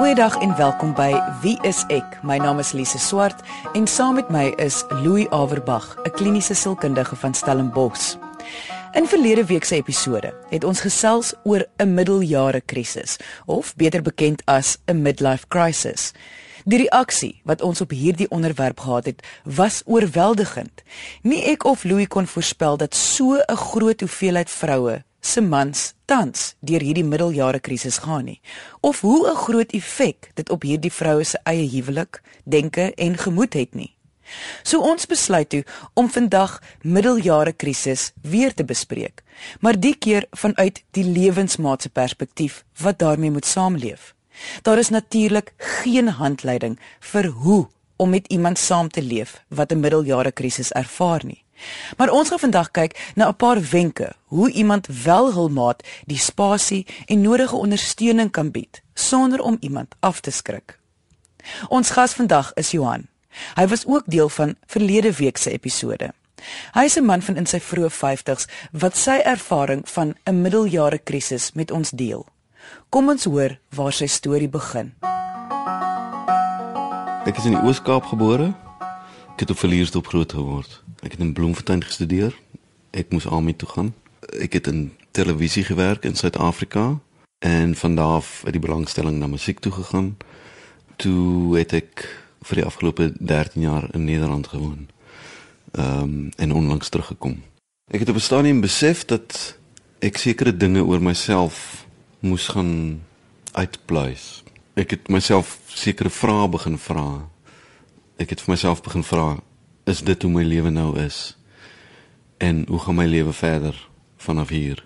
Goeiedag en welkom by Wie is ek? My naam is Lise Swart en saam met my is Louis Averbag, 'n kliniese sielkundige van Stellenbosch. In verlede week se episode het ons gesels oor 'n middeljare krisis of beter bekend as 'n midlife crisis. Die reaksie wat ons op hierdie onderwerp gehad het, was oorweldigend. Nie ek of Louis kon voorspel dat so 'n groot hoeveelheid vroue se mans tans deur hierdie middeljare krisis gaan nie of hoe 'n groot effek dit op hierdie vroue se eie huwelik, denke en gemoed het nie. So ons besluit toe om vandag middeljare krisis weer te bespreek, maar die keer vanuit die lewensmaat se perspektief wat daarmee moet saamleef. Daar is natuurlik geen handleiding vir hoe om met iemand saam te leef wat 'n middeljare krisis ervaar nie. Maar ons gaan vandag kyk na 'n paar wenke hoe iemand wel hul maat die spasie en nodige ondersteuning kan bied sonder om iemand af te skrik. Ons gas vandag is Johan. Hy was ook deel van verlede week se episode. Hy is 'n man van in sy vroeë 50's wat sy ervaring van 'n middeljare krisis met ons deel. Kom ons hoor waar sy storie begin. Ek is in die Oos-Kaap gebore. Ek het op Verliersdorp groot geword. Ek het in Bloemfontein gestudeer. Ek moes my toe gaan. Ek het in televisie gewerk in Suid-Afrika en van daar af het die belangstelling na musiek toe gegaan. Toe het ek vir die afgelope 13 jaar in Nederland gewoon. Ehm um, en onlangs teruggekom. Ek het op 'n stadium besef dat ek sekere dinge oor myself moes gaan uitpluis. Ek het myself sekere vrae begin vra. Ek het vir myself begin vra, is dit hoe my lewe nou is? En hoe gaan my lewe verder vanaf hier?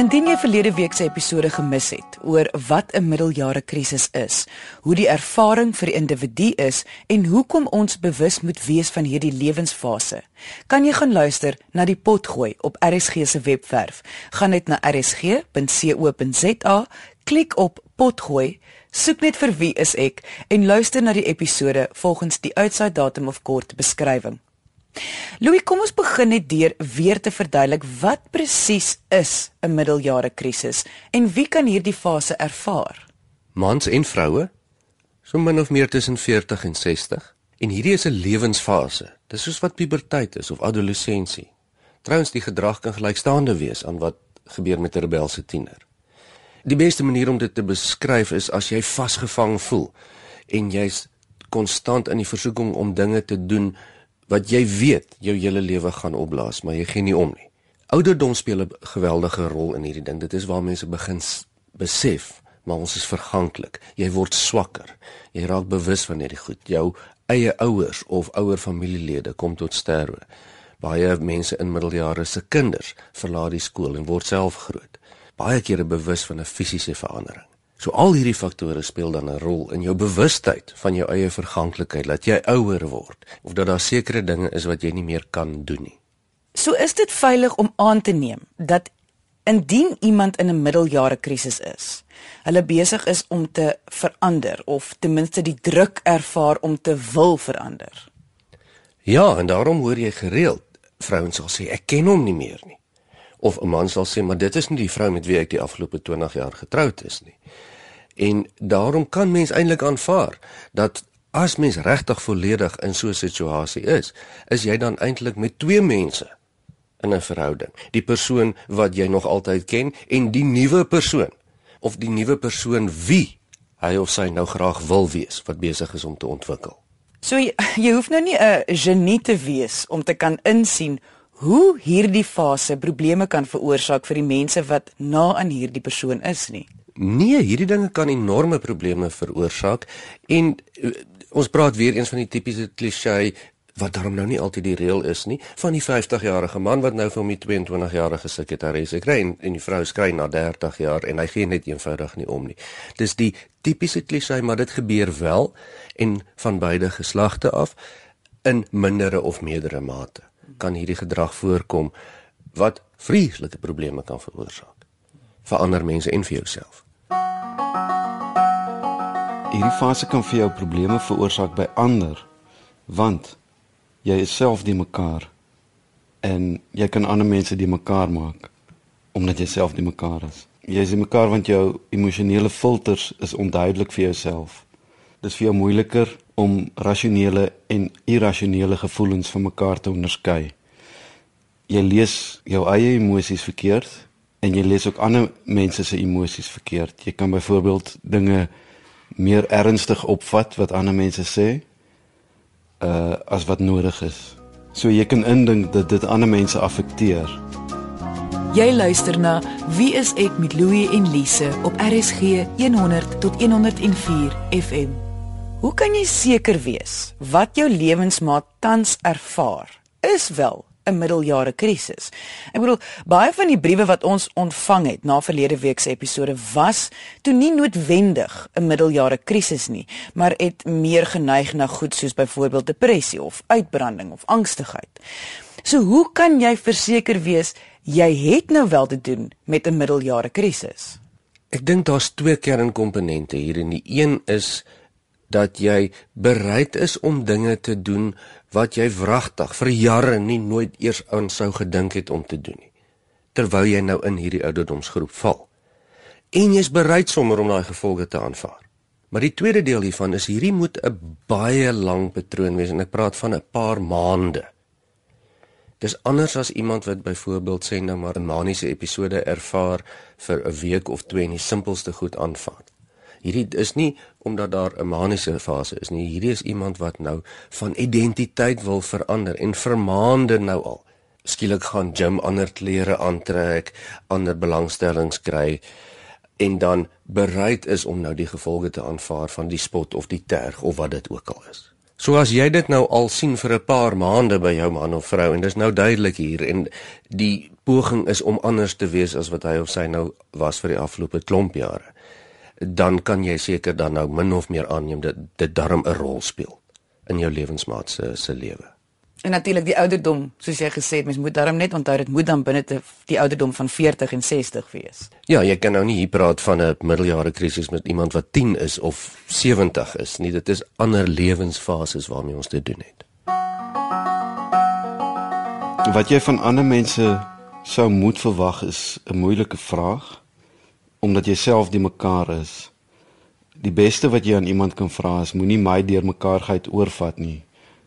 Indien jy verlede week se episode gemis het oor wat 'n middeljare krisis is, hoe die ervaring vir die individu is en hoekom ons bewus moet wees van hierdie lewensfase, kan jy gaan luister na die potgooi op RSG se webwerf. Gaan net na rsg.co.za, klik op potgooi, soek net vir wie is ek en luister na die episode volgens die uitsaai datum of kort beskrywing. Louis, kom ons begin net deur weer te verduidelik wat presies is 'n middeljare krisis en wie kan hierdie fase ervaar? Mans en vroue, so min of meer tussen 40 en 60, en hierdie is 'n lewensfase. Dis soos wat puberteit is of adolessensie. Trouens die gedrag kan gelykstaande wees aan wat gebeur met 'n rebelse tiener. Die beste manier om dit te beskryf is as jy vasgevang voel en jy's konstant in die versoeking om dinge te doen wat jy weet jou hele lewe gaan opblaas, maar jy gee nie om nie. Ouderdom speel 'n geweldige rol in hierdie ding. Dit is waar mense begin besef, maar ons is verganklik. Jy word swakker. Jy raak bewus van hierdie goed. Jou eie ouers of ouer familielede kom tot sterwe. Baie mense in middeljare se kinders verlaat die skool en word self groot. Baie kere bewus van 'n fisiese verandering. So al hierdie faktore speel dan 'n rol in jou bewustheid van jou eie verganklikheid, dat jy ouer word of dat daar sekere dinge is wat jy nie meer kan doen nie. So is dit veilig om aan te neem dat indien iemand in 'n middeljare krisis is, hulle besig is om te verander of ten minste die druk ervaar om te wil verander. Ja, en daarom hoor jy gereeld vrouens sal sê ek ken hom nie meer nie. Of 'n man sal sê maar dit is nie die vrou met wie ek die afgelope 20 jaar getroud is nie. En daarom kan mens eintlik aanvaar dat as mens regtig volledig in so 'n situasie is, is jy dan eintlik met twee mense in 'n verhouding. Die persoon wat jy nog altyd ken en die nuwe persoon of die nuwe persoon wie hy of sy nou graag wil wees wat besig is om te ontwikkel. So jy, jy hoef nou nie 'n genie te wees om te kan insien hoe hierdie fase probleme kan veroorsaak vir die mense wat na aan hierdie persoon is nie. Nee, hierdie dinge kan enorme probleme veroorsaak en uh, ons praat weer eens van die tipiese klisjé wat daarom nou nie altyd die reël is nie van die 50-jarige man wat nou vir hom die 22-jarige sekretaresse kry en, en die vrou skry na 30 jaar en hy gee net eenvoudig nie om nie. Dis die tipiese klisjé, maar dit gebeur wel en van beide geslagte af in mindere of meerdere mate kan hierdie gedrag voorkom wat vreeslike probleme kan veroorsaak vir ander mense en vir jouself. Hierdie fase kan vir jou probleme veroorsaak by ander want jy is self die mekaar en jy kan ander mense die mekaar maak omdat jy self die mekaar is. Jy is mekaar want jou emosionele filters is onduidelik vir jouself. Dis vir jou moeiliker om rasionele en irrasionele gevoelens van mekaar te onderskei. Jy lees jou eie emosies verkeerd en jy lees ook ander mense se emosies verkeerd. Jy kan byvoorbeeld dinge meer ernstig opvat wat ander mense sê uh as wat nodig is. So jy kan indink dat dit ander mense affekteer. Jy luister na Wie is ek met Louie en Lise op RSG 100 tot 104 FM. Hoe kan jy seker wees wat jou lewensmaat tans ervaar is wel 'n middeljare krisis. Ek bedoel, baie van die briewe wat ons ontvang het na verlede week se episode was toe nie noodwendig 'n middeljare krisis nie, maar het meer geneig na goed soos byvoorbeeld depressie of uitbranding of angstigheid. So hoe kan jy verseker wees jy het nou wel te doen met 'n middeljare krisis? Ek dink daar's twee kernkomponente hier en die een is dat jy bereid is om dinge te doen wat jy wragtig vir jare nie nooit eers aan sou gedink het om te doen nie terwyl jy nou in hierdie ouderdomsgroep val. En jy's bereid sommer om daai gevolge te aanvaar. Maar die tweede deel hiervan is hierdie moet 'n baie lang patroon wees en ek praat van 'n paar maande. Dis anders as iemand wat byvoorbeeld sê nou maar 'n maniese episode ervaar vir 'n week of twee en die simpelste goed aanvaar hierdie is nie omdat daar 'n maniese fase is nie. Hierdie is iemand wat nou van identiteit wil verander en vir maande nou al skielik gaan gym ander klere aantrek, ander belangstellings kry en dan bereid is om nou die gevolge te aanvaar van die spot of die terg of wat dit ook al is. So as jy dit nou al sien vir 'n paar maande by jou man of vrou en dis nou duidelik hier en die poging is om anders te wees as wat hy of sy nou was vir die afgelope klomp jare dan kan jy seker dan nou min of meer aanneem dat dit darm 'n rol speel in jou lewensmaat se se lewe. En natuurlik die ouderdom, soos jy gesê het, mens moet darm net onthou dit moet dan binne te die ouderdom van 40 en 60 wees. Ja, jy kan nou nie hier praat van 'n middeljare krisis met iemand wat 10 is of 70 is nie. Dit is ander lewensfases waarmee ons dit doen het. Wat jy van ander mense sou moet verwag is 'n moeilike vraag omdat jy self die mekaar is. Die beste wat jy aan iemand kan vra is moenie my deurmekaarheid oorvat nie.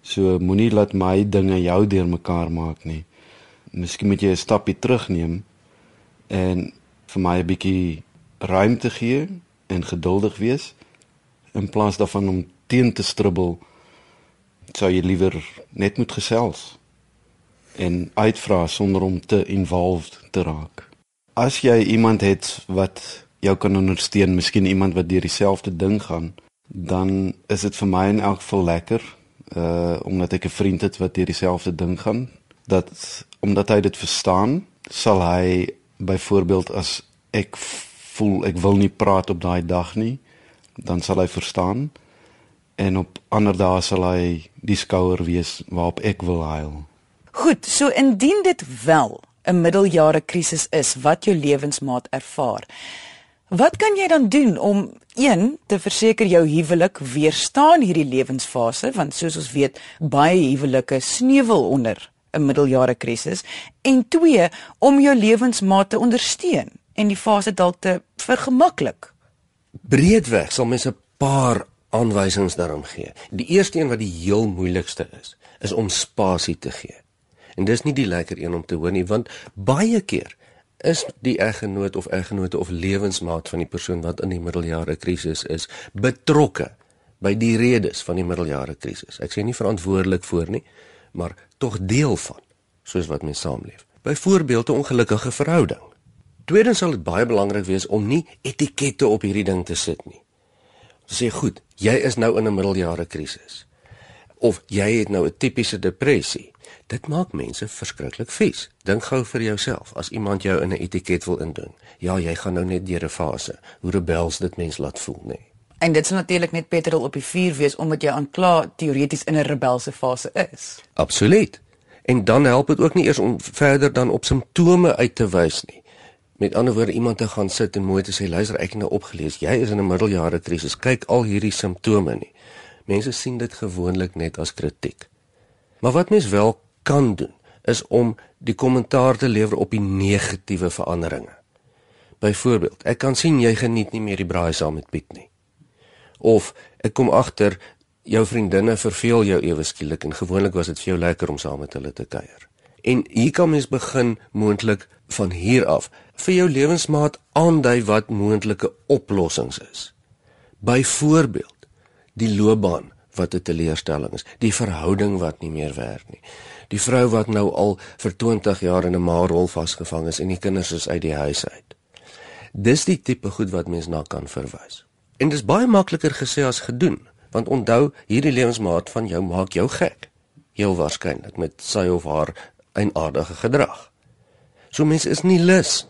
So moenie laat my dinge jou deurmekaar maak nie. Miskien moet jy 'n stapie terugneem en vir my 'n bietjie ruimte gee en geduldig wees in plaas daarvan om teen te stribbel. Sou jy liewer net moet gesels en uitvra sonder om te involved te raak as jy iemand het wat jou kan ondersteun, miskien iemand wat deur dieselfde ding gaan, dan is dit vir my in elk geval lekker uh omdat ek 'n vriend het wat deur dieselfde ding gaan, dat omdat hy dit verstaan, sal hy byvoorbeeld as ek voel ek wil nie praat op daai dag nie, dan sal hy verstaan en op ander dae sal hy die skouer wees waarop ek wil huil. Goed, so indien dit wel 'n middeljare krisis is wat jou lewensmaat ervaar. Wat kan jy dan doen om een te verseker jou huwelik weerstaan hierdie lewensfase want soos ons weet baie huwelike sneuwel onder 'n middeljare krisis en twee om jou lewensmaat te ondersteun en die fase dalk te vergemaklik. Breedweg sal mens 'n paar aanwysings daarom gee. Die eerste een wat die heel moeilikste is, is om spasie te gee. En dis nie die lekker een om te hoor nie want baie keer is die eggenoot of eggenote of lewensmaat van die persoon wat in die middeljare krisis is betrokke by die redes van die middeljare krisis. Ek sê nie verantwoordelik voor nie, maar tog deel van soos wat mens saamleef. Byvoorbeeld 'n ongelukkige verhouding. Tweedens sal dit baie belangrik wees om nie etikette op hierdie ding te sit nie. Sê goed, jy is nou in 'n middeljare krisis. Of jy het nou 'n tipiese depressie. Dit maak mense verskriklik vies. Dink gou vir jouself as iemand jou in 'n etiket wil inding. Ja, jy gaan nou net deur 'n fase. Hoe rebels dit mens laat voel, nê. Nee. En dit sal natuurlik net petrol op die vuur wees omdat jy aankla teoreties in 'n rebelse fase is. Absoluut. En dan help dit ook nie eers om verder dan op simptome uit te wys nie. Met ander woorde iemand te gaan sit en mooi te sê luister ek het nou opgelees jy is in 'n middeljare krisis kyk al hierdie simptome nie. Mense sien dit gewoonlik net as kritiek. Maar wat mens wel kan doen is om die kommentaar te lewer op die negatiewe veranderinge. Byvoorbeeld, ek kan sien jy geniet nie meer die braai saam met Piet nie. Of ek kom agter jou vriendinne verveel jou ewe skielik en gewoonlik was dit vir jou lekker om saam met hulle te kuier. En hier kan mens begin moontlik van hier af vir jou lewensmaat aandui wat moontlike oplossings is. Byvoorbeeld, die loopbaan wat 'n teleurstelling is, die verhouding wat nie meer werk nie. Die vrou wat nou al vir 20 jaar in 'n maarrol vasgevang is en die kinders is uit die huis uit. Dis die tipe goed wat mens na kan verwys. En dis baie makliker gesê as gedoen, want onthou, hierdie lewensmaat van jou maak jou gek. Heel waarskynlik met sy of haar eienaardige gedrag. So mense is nie lus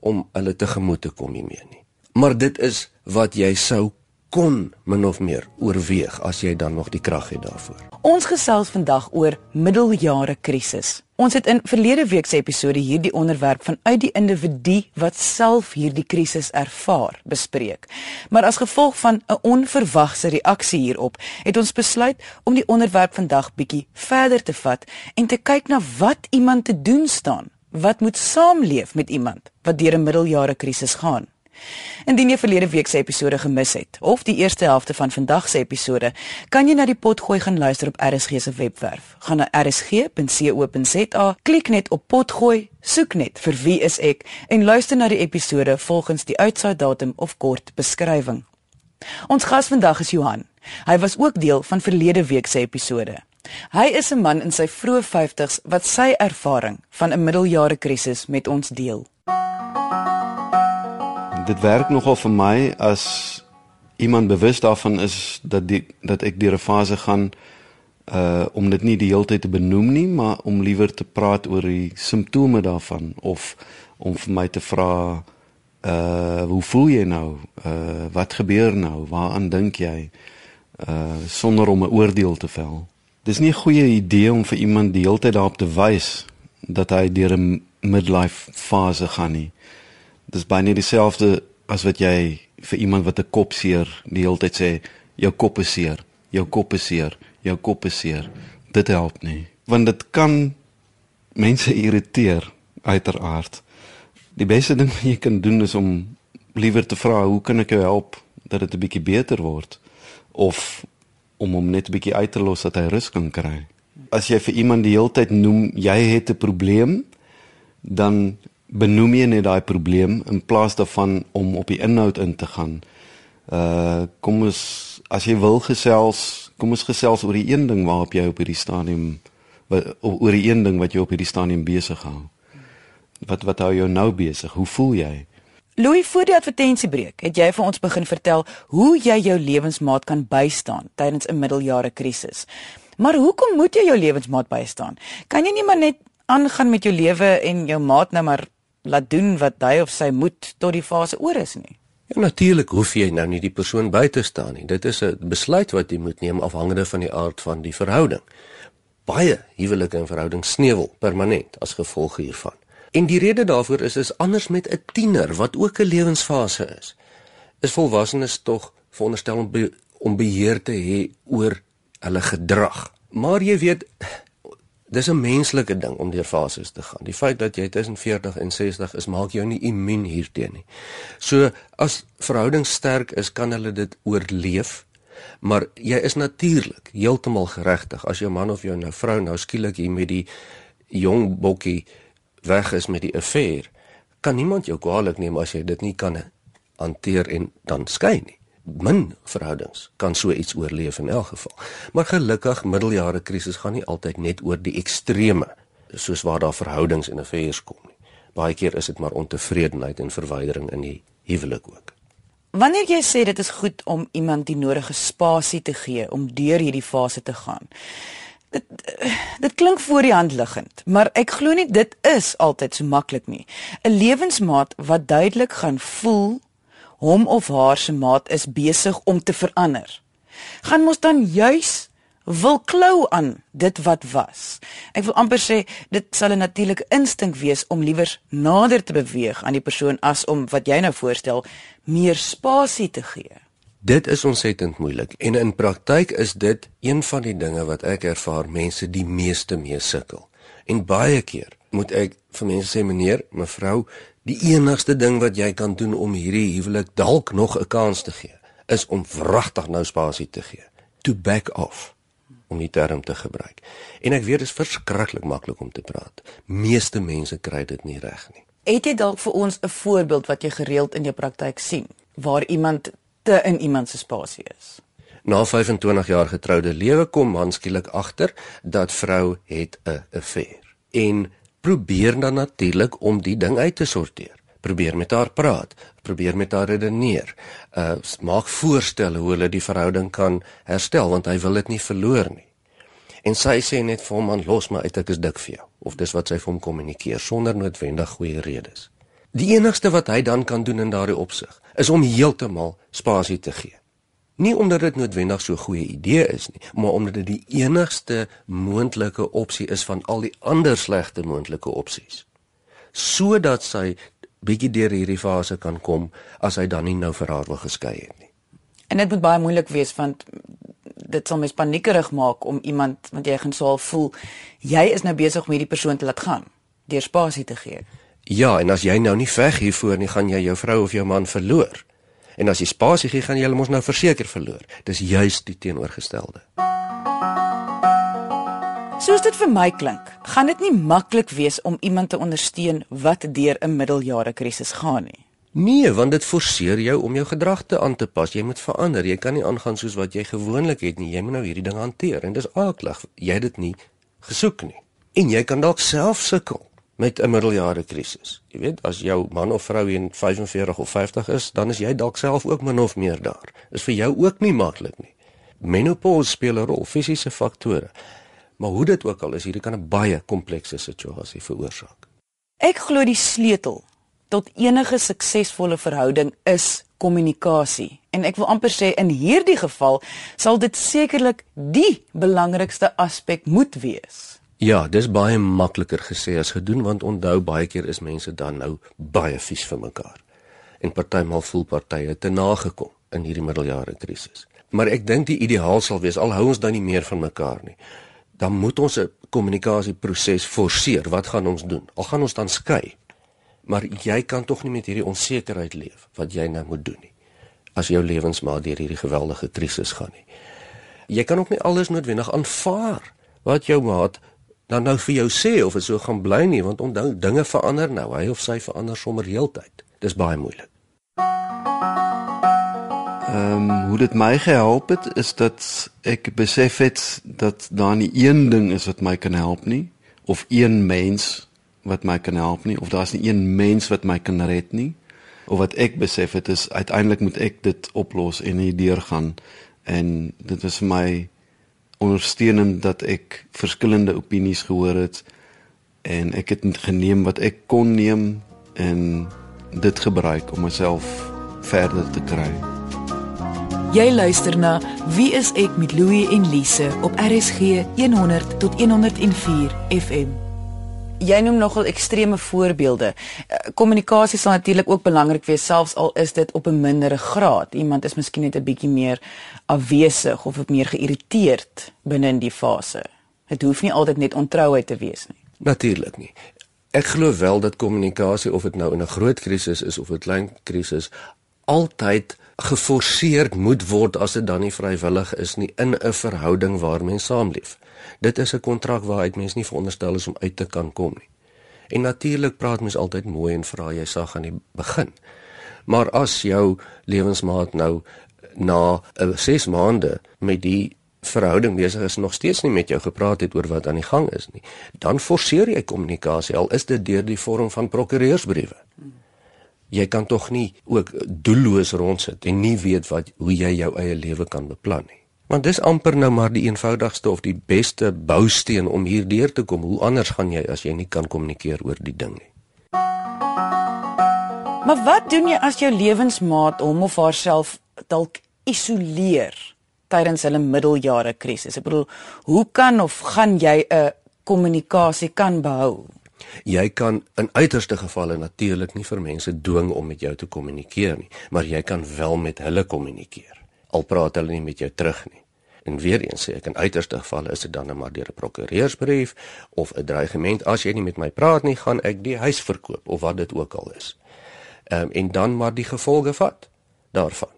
om hulle tegemoet te kom hiermee nie. Maar dit is wat jy sou kon min of meer oorweeg as jy dan nog die krag het daarvoor. Ons gesels vandag oor middeljare krisis. Ons het in verlede week se episode hierdie onderwerp vanuit die individu wat self hierdie krisis ervaar bespreek. Maar as gevolg van 'n onverwagse reaksie hierop, het ons besluit om die onderwerp vandag bietjie verder te vat en te kyk na wat iemand te doen staan. Wat moet saamleef met iemand wat deur 'n middeljare krisis gaan? Indien jy verlede week se episode gemis het of die eerste helfte van vandag se episode, kan jy na die potgooi gaan luister op RSG se webwerf. Gaan na rsg.co.za, klik net op potgooi, soek net vir wie is ek en luister na die episode volgens die uitsaaidatum of kort beskrywing. Ons gas vandag is Johan. Hy was ook deel van verlede week se episode. Hy is 'n man in sy vroeë 50's wat sy ervaring van 'n middeljare krisis met ons deel dit werk nogal vir my as iemand bewus daarvan is dat die dat ek deur 'n fase gaan uh om dit nie die hele tyd te benoem nie, maar om liewer te praat oor die simptome daarvan of om vir my te vra uh hoe voel jy nou? Uh wat gebeur nou? Waaraan dink jy? Uh sonder om 'n oordeel te vel. Dis nie 'n goeie idee om vir iemand die hele tyd daarop te wys dat hy deur 'n midlife fase gaan nie dis baie nie dieselfde as wat jy vir iemand wat 'n kop seer die hele tyd sê jou kop is seer, jou kop is seer, jou kop is seer. Dit help nie, want dit kan mense irriteer uiteraard. Die beste ding wat jy kan doen is om liewer te vra hoe kan ek jou help dat dit 'n bietjie beter word of om hom net 'n bietjie uit te los dat hy rus kan kry. As jy vir iemand die hele tyd noem jy het 'n probleem, dan benoem jy net daai probleem in plaas daarvan om op die inhoud in te gaan. Uh kom ons as jy wil gesels, kom ons gesels oor die een ding waarop jy op hierdie stadium oor die een ding wat jy op hierdie stadium besig hou. Wat wat hou jou nou besig? Hoe voel jy? Louis voor die advertensiebreek het jy vir ons begin vertel hoe jy jou lewensmaat kan bystaan tydens 'n middeljare krisis. Maar hoekom moet jy jou lewensmaat bystaan? Kan jy nie maar net aangaan met jou lewe en jou maat nou maar laat doen wat hy of sy moet tot die fase oor is nie. Ja natuurlik hoef jy nou nie die persoon by te staan nie. Dit is 'n besluit wat jy moet neem afhangende van die aard van die verhouding. Baie huwelike en verhoudings sneuwel permanent as gevolg hiervan. En die rede daarvoor is is anders met 'n tiener wat ook 'n lewensfase is. Is volwassenes tog veronderstel om be, om beheer te hê oor hulle gedrag. Maar jy weet dis 'n menslike ding om deur fases te gaan. Die feit dat jy tussen 40 en 60 is, maak jou nie immuun hierteen nie. So as verhoudings sterk is, kan hulle dit oorleef. Maar jy is natuurlik heeltemal geregtig as jou man of jou nou vrou nou skielik hier met die jong bokkie weg is met die affair. Kan niemand jou kwaadlik neem as jy dit nie kan hanteer en dan skei nie min verhoudings kan so iets oorleef in elk geval. Maar gelukkig middeljare krisis gaan nie altyd net oor die extreme soos waar daar verhoudings en affairs kom nie. Baie keer is dit maar ontevredenheid en verwydering in die huwelik ook. Wanneer jy sê dit is goed om iemand die nodige spasie te gee om deur hierdie fase te gaan. Dit dit klink voor die hand liggend, maar ek glo nie dit is altyd so maklik nie. 'n Lewensmaat wat duidelik gaan voel hom of haar se maat is besig om te verander. Gaan mos dan juis wil klou aan dit wat was. Ek wil amper sê dit sal 'n natuurlike instink wees om liewer nader te beweeg aan die persoon as om wat jy nou voorstel meer spasie te gee. Dit is ontsettend moeilik en in praktyk is dit een van die dinge wat ek ervaar mense die meeste mee sukkel. En baie keer moet ek vir mense sê meneer, mevrou, Die enigste ding wat jy kan doen om hierdie huwelik dalk nog 'n kans te gee, is om wragtig nou spasie te gee. To back off om die term te gebruik. En ek weet dit is verskriklik maklik om te praat. Meeste mense kry dit nie reg nie. Het jy dalk vir ons 'n voorbeeld wat jy gereeld in jou praktyk sien waar iemand te in iemand se spasie is? Na 25 jaar getroude lewe kom man skielik agter dat vrou het 'n affair en probeer dan natuurlik om die ding uit te sorteer. Probeer met haar praat, probeer met haar redeneer. Uh maak voorstelle hoe hulle die verhouding kan herstel want hy wil dit nie verloor nie. En sy sê net vir hom man los my uit ek is dik vir jou of dis wat sy vir hom kommunikeer sonder noodwendig goeie redes. Die enigste wat hy dan kan doen in daardie opsig is om heeltemal spasie te gee. Nie omdat dit noodwendig so 'n goeie idee is nie, maar omdat dit die enigste moontlike opsie is van al die ander slegte moontlike opsies. Sodat sy bietjie deur hierdie fase kan kom as hy dan nie nou vir haar wil geskei het nie. En dit moet baie moeilik wees want dit sal mens paniekerig maak om iemand want jy gaan sou al voel jy is nou besig om hierdie persoon te laat gaan deur spasie te gee. Ja, en as jy nou nie veg hiervoor nie, gaan jy jou vrou of jou man verloor. En as jy spasie gee, gaan jy hulle mos nou verseker verloor. Dis juis die teenoorgestelde. Soos dit vir my klink, gaan dit nie maklik wees om iemand te ondersteun wat deur 'n middeljare krisis gaan nie. Nee, want dit forceer jou om jou gedrag te aan te pas. Jy moet verander. Jy kan nie aangaan soos wat jy gewoonlik het nie. Jy moet nou hierdie ding hanteer en dis aaklig. Jy het dit nie gesoek nie. En jy kan dalk self sukkel met 'n middeljare krisis. Jy weet, as jou man of vrou in 45 of 50 is, dan is jy dalk self ook min of meer daar. Is vir jou ook nie maklik nie. Menopause speel 'n rol, fisiese faktore. Maar hoe dit ook al is, hierdie kan 'n baie komplekse situasie veroorsaak. Ek glo die sleutel tot enige suksesvolle verhouding is kommunikasie. En ek wil amper sê in hierdie geval sal dit sekerlik die belangrikste aspek moet wees. Ja, dis baie makliker gesê as gedoen want onthou baie keer is mense dan nou baie vies vir mekaar. En partymal voel partye te nagekom in hierdie middeljare krisis. Maar ek dink die ideaal sal wees al hou ons dan nie meer van mekaar nie. Dan moet ons 'n kommunikasieproses forceer. Wat gaan ons doen? Al gaan ons dan skei. Maar jy kan tog nie met hierdie onsekerheid leef wat jy nou moet doen nie. As jou lewensmaat deur hierdie geweldige krisis gaan nie. Jy kan ook nie alles noodwendig aanvaar wat jou maat dan nou vir jou sê of dit so gaan bly nie want onthou dinge verander nou hy of sy verander sommer heeltyd. Dis baie moeilik. Ehm um, hoe dit my gehelp het is dat ek besef het dat daar nie een ding is wat my kan help nie of een mens wat my kan help nie of daar's nie een mens wat my kan red nie. Of wat ek besef het is uiteindelik moet ek dit oplos en hier deurgaan. En dit was vir my ondersteunend dat ek verskillende opinies gehoor het en ek het geneem wat ek kon neem en dit gebruik om myself verder te kry. Jy luister na Wie is ek met Louie en Lise op RSG 100 tot 104 FM. Jy noem nogal ekstreme voorbeelde. Eh, kommunikasie sal natuurlik ook belangrik wees selfs al is dit op 'n mindere graad. Iemand is miskien net 'n bietjie meer afwesig of meer geïrriteerd binne in die fase. Dit hoef nie altyd net ontrouheid te wees nie. Natuurlik nie. Ek glo wel dat kommunikasie of dit nou in 'n groot krisis is of 'n klein krisis altyd geforseerd moet word as dit dan nie vrywillig is nie in 'n verhouding waar mens saamleef. Dit is 'n kontrak waaruit mens nie veronderstel is om uit te kan kom nie. En natuurlik praat mens altyd mooi en vra jy sag aan die begin. Maar as jou lewensmaat nou na 'n 6 maande met die verhouding besig is nog steeds nie met jou gepraat het oor wat aan die gang is nie, dan forceer jy kommunikasie al is dit deur die vorm van prokureursbriewe. Jy kan tog nie ook doelloos rondsit en nie weet wat hoe jy jou eie lewe kan beplan nie. Want dis amper nou maar die eenvoudigste of die beste bousteen om hierdeur te kom. Hoe anders gaan jy as jy nie kan kommunikeer oor die ding nie? Maar wat doen jy as jou lewensmaat hom of haarself dalk isoleer tydens hulle middeljare krisis. Ek bedoel, hoe kan of gaan jy 'n kommunikasie kan behou? Jy kan in uiterste gevalle natuurlik nie vir mense dwing om met jou te kommunikeer nie, maar jy kan wel met hulle kommunikeer. Al praat hulle nie met jou terug nie. En weer eens sê ek in uiterste gevalle is dit dan net maar deur 'n prokureursbrief of 'n dreigement as jy nie met my praat nie, gaan ek die huis verkoop of wat dit ook al is. Ehm um, en dan maar die gevolge vat daarvan.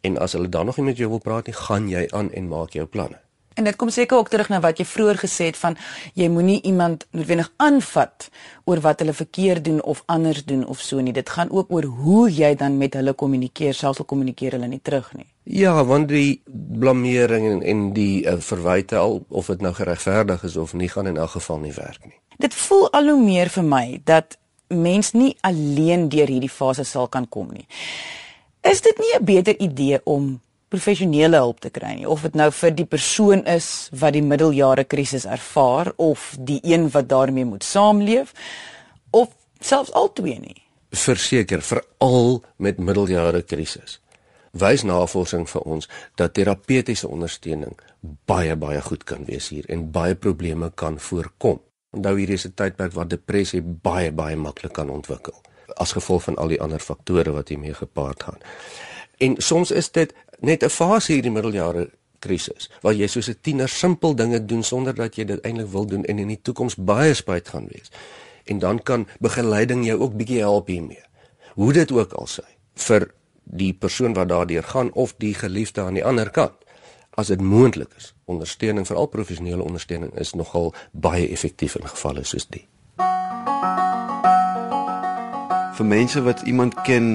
En as hulle dan nog nie met jou wil praat nie, gaan jy aan en maak jou planne. En dit kom seker ook terug na wat jy vroeër gesê het van jy moenie iemand noodwendig aanvat oor wat hulle verkeerd doen of anders doen of so nie. Dit gaan ook oor hoe jy dan met hulle kommunikeer, selfs al kommunikeer hulle nie terug nie. Ja, want die blameering en, en die uh, verwyte al of dit nou geregverdig is of nie gaan in elk geval nie werk nie. Dit voel al hoe meer vir my dat mens nie alleen deur hierdie fase sal kan kom nie. Is dit nie 'n beter idee om professionele hulp te kry nie of dit nou vir die persoon is wat die middeljare krisis ervaar of die een wat daarmee moet saamleef of selfs albei nie verseker veral met middeljare krisis wys navorsing vir ons dat terapeutiese ondersteuning baie baie goed kan wees hier en baie probleme kan voorkom onthou hier is 'n tydperk waar depressie baie baie maklik kan ontwikkel as gevolg van al die ander faktore wat hiermee gepaard gaan en soms is dit net 'n fase hierdie middeljare krisis waar jy soos 'n tiener simpel dinge doen sonder dat jy dit eintlik wil doen en in die toekoms baie spyt gaan wees. En dan kan begeleiding jou ook bietjie help hiermee. Hoe dit ook al sê vir die persoon wat daardeur gaan of die geliefde aan die ander kant. As dit moontlik is, ondersteuning, veral professionele ondersteuning is nogal baie effektief in gevalle soos die. Vir mense wat iemand ken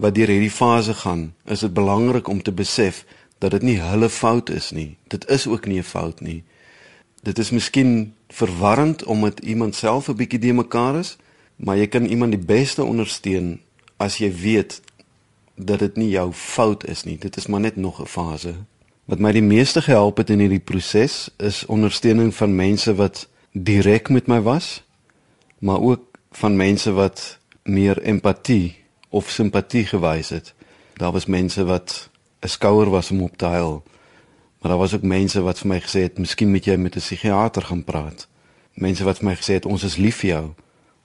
wat deur hierdie fase gaan, is dit belangrik om te besef dat dit nie hulle fout is nie. Dit is ook nie 'n fout nie. Dit is miskien verwarrend omdat iemand self 'n bietjie de mekaar is, maar jy kan iemand die beste ondersteun as jy weet dat dit nie jou fout is nie. Dit is maar net nog 'n fase. Wat my die meeste gehelp het in hierdie proses is ondersteuning van mense wat direk met my was, maar ook van mense wat meer empatie of simpatie gewys het. Daar was mense wat 'n skouer was om op te huil. Maar daar was ook mense wat vir my gesê het, "Miskien moet jy met 'n psigiater gaan praat." Mense wat vir my gesê het, "Ons is lief vir jou,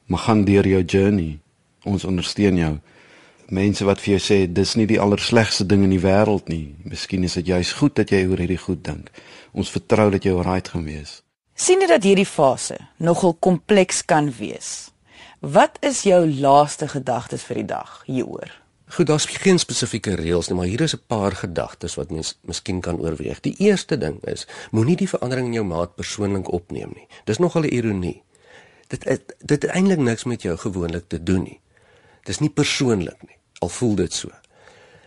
maar gaan deur jou journey. Ons ondersteun jou." Mense wat vir jou sê, "Dis nie die allerslegste ding in die wêreld nie. Miskien is dit juis goed dat jy oor hierdie goed dink. Ons vertrou dat jy right gaan wees." sien jy dat hierdie fase nogal kompleks kan wees? Wat is jou laaste gedagtes vir die dag hieroor? Goed, daar's geen spesifieke reëls nie, maar hier is 'n paar gedagtes wat mens miskien kan oorweeg. Die eerste ding is, moenie die verandering in jou maat persoonlik opneem nie. Dis nogal 'n ironie. Dit het, dit het eintlik niks met jou gewoonlik te doen nie. Dis nie persoonlik nie, al voel dit so.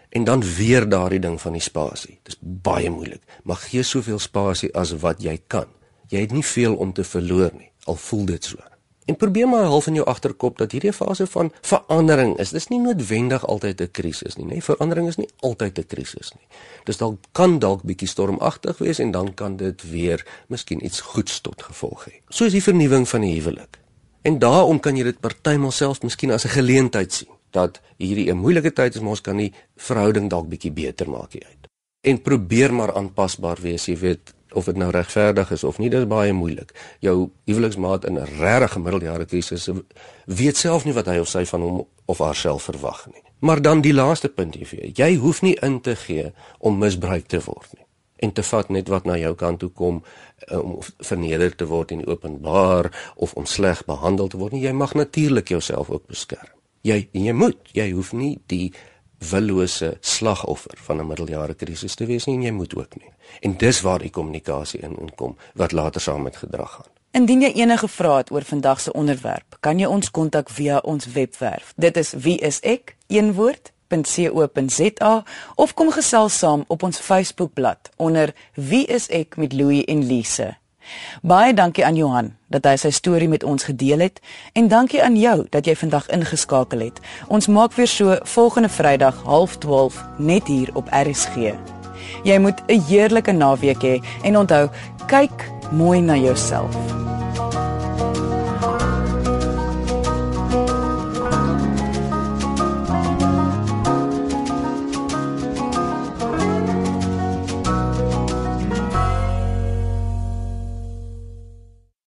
En dan weer daardie ding van die spasie. Dis baie moeilik, maar gee soveel spasie as wat jy kan. Jy het nie veel om te verloor nie, al voel dit so. En probeer maar half in jou agterkop dat hierdie fase van verandering is. Dis nie noodwendig altyd 'n krisis nie, nê? Verandering is nie altyd 'n krisis nie. Dis dalk kan dalk bietjie stormagtig wees en dan kan dit weer miskien iets goeds tot gevolg hê. Soos die vernuwing van die huwelik. En daarom kan jy dit partymal selfs miskien as 'n geleentheid sien dat hierdie 'n moeilike tyd is, maar ons kan die verhouding dalk bietjie beter maak hier uit. En probeer maar aanpasbaar wees, jy weet, of dit nou regverdig is of nie, dit is baie moeilik. Jou huweliksmaat in 'n regte gemiddeljare krisis weet self nie wat hy of sy van hom of haarself verwag nie. Maar dan die laaste punt hier, jy hoef nie in te gee om misbruik te word nie en te vat net wat na jou kant toe kom eh, om verneder te word in openbaar of om sleg behandel te word nie. Jy mag natuurlik jouself ook beskerm. Jy jy moet, jy hoef nie die willose slagoffer van 'n middeljare krisis te wees nie en jy moet ook nie. En dis waar die kommunikasie in inkom wat later saam met gedrag gaan. Indien jy enige vrae het oor vandag se onderwerp, kan jy ons kontak via ons webwerf. Dit is wieisek een woord .co.za of kom gesels saam op ons Facebookblad onder Wie is ek met Louie en Lise. Baie dankie aan Johan dat hy sy storie met ons gedeel het en dankie aan jou dat jy vandag ingeskakel het. Ons maak weer so volgende Vrydag 0.30 net hier op RSG. Jy moet 'n heerlike naweek hê en onthou, kyk mooi na jouself.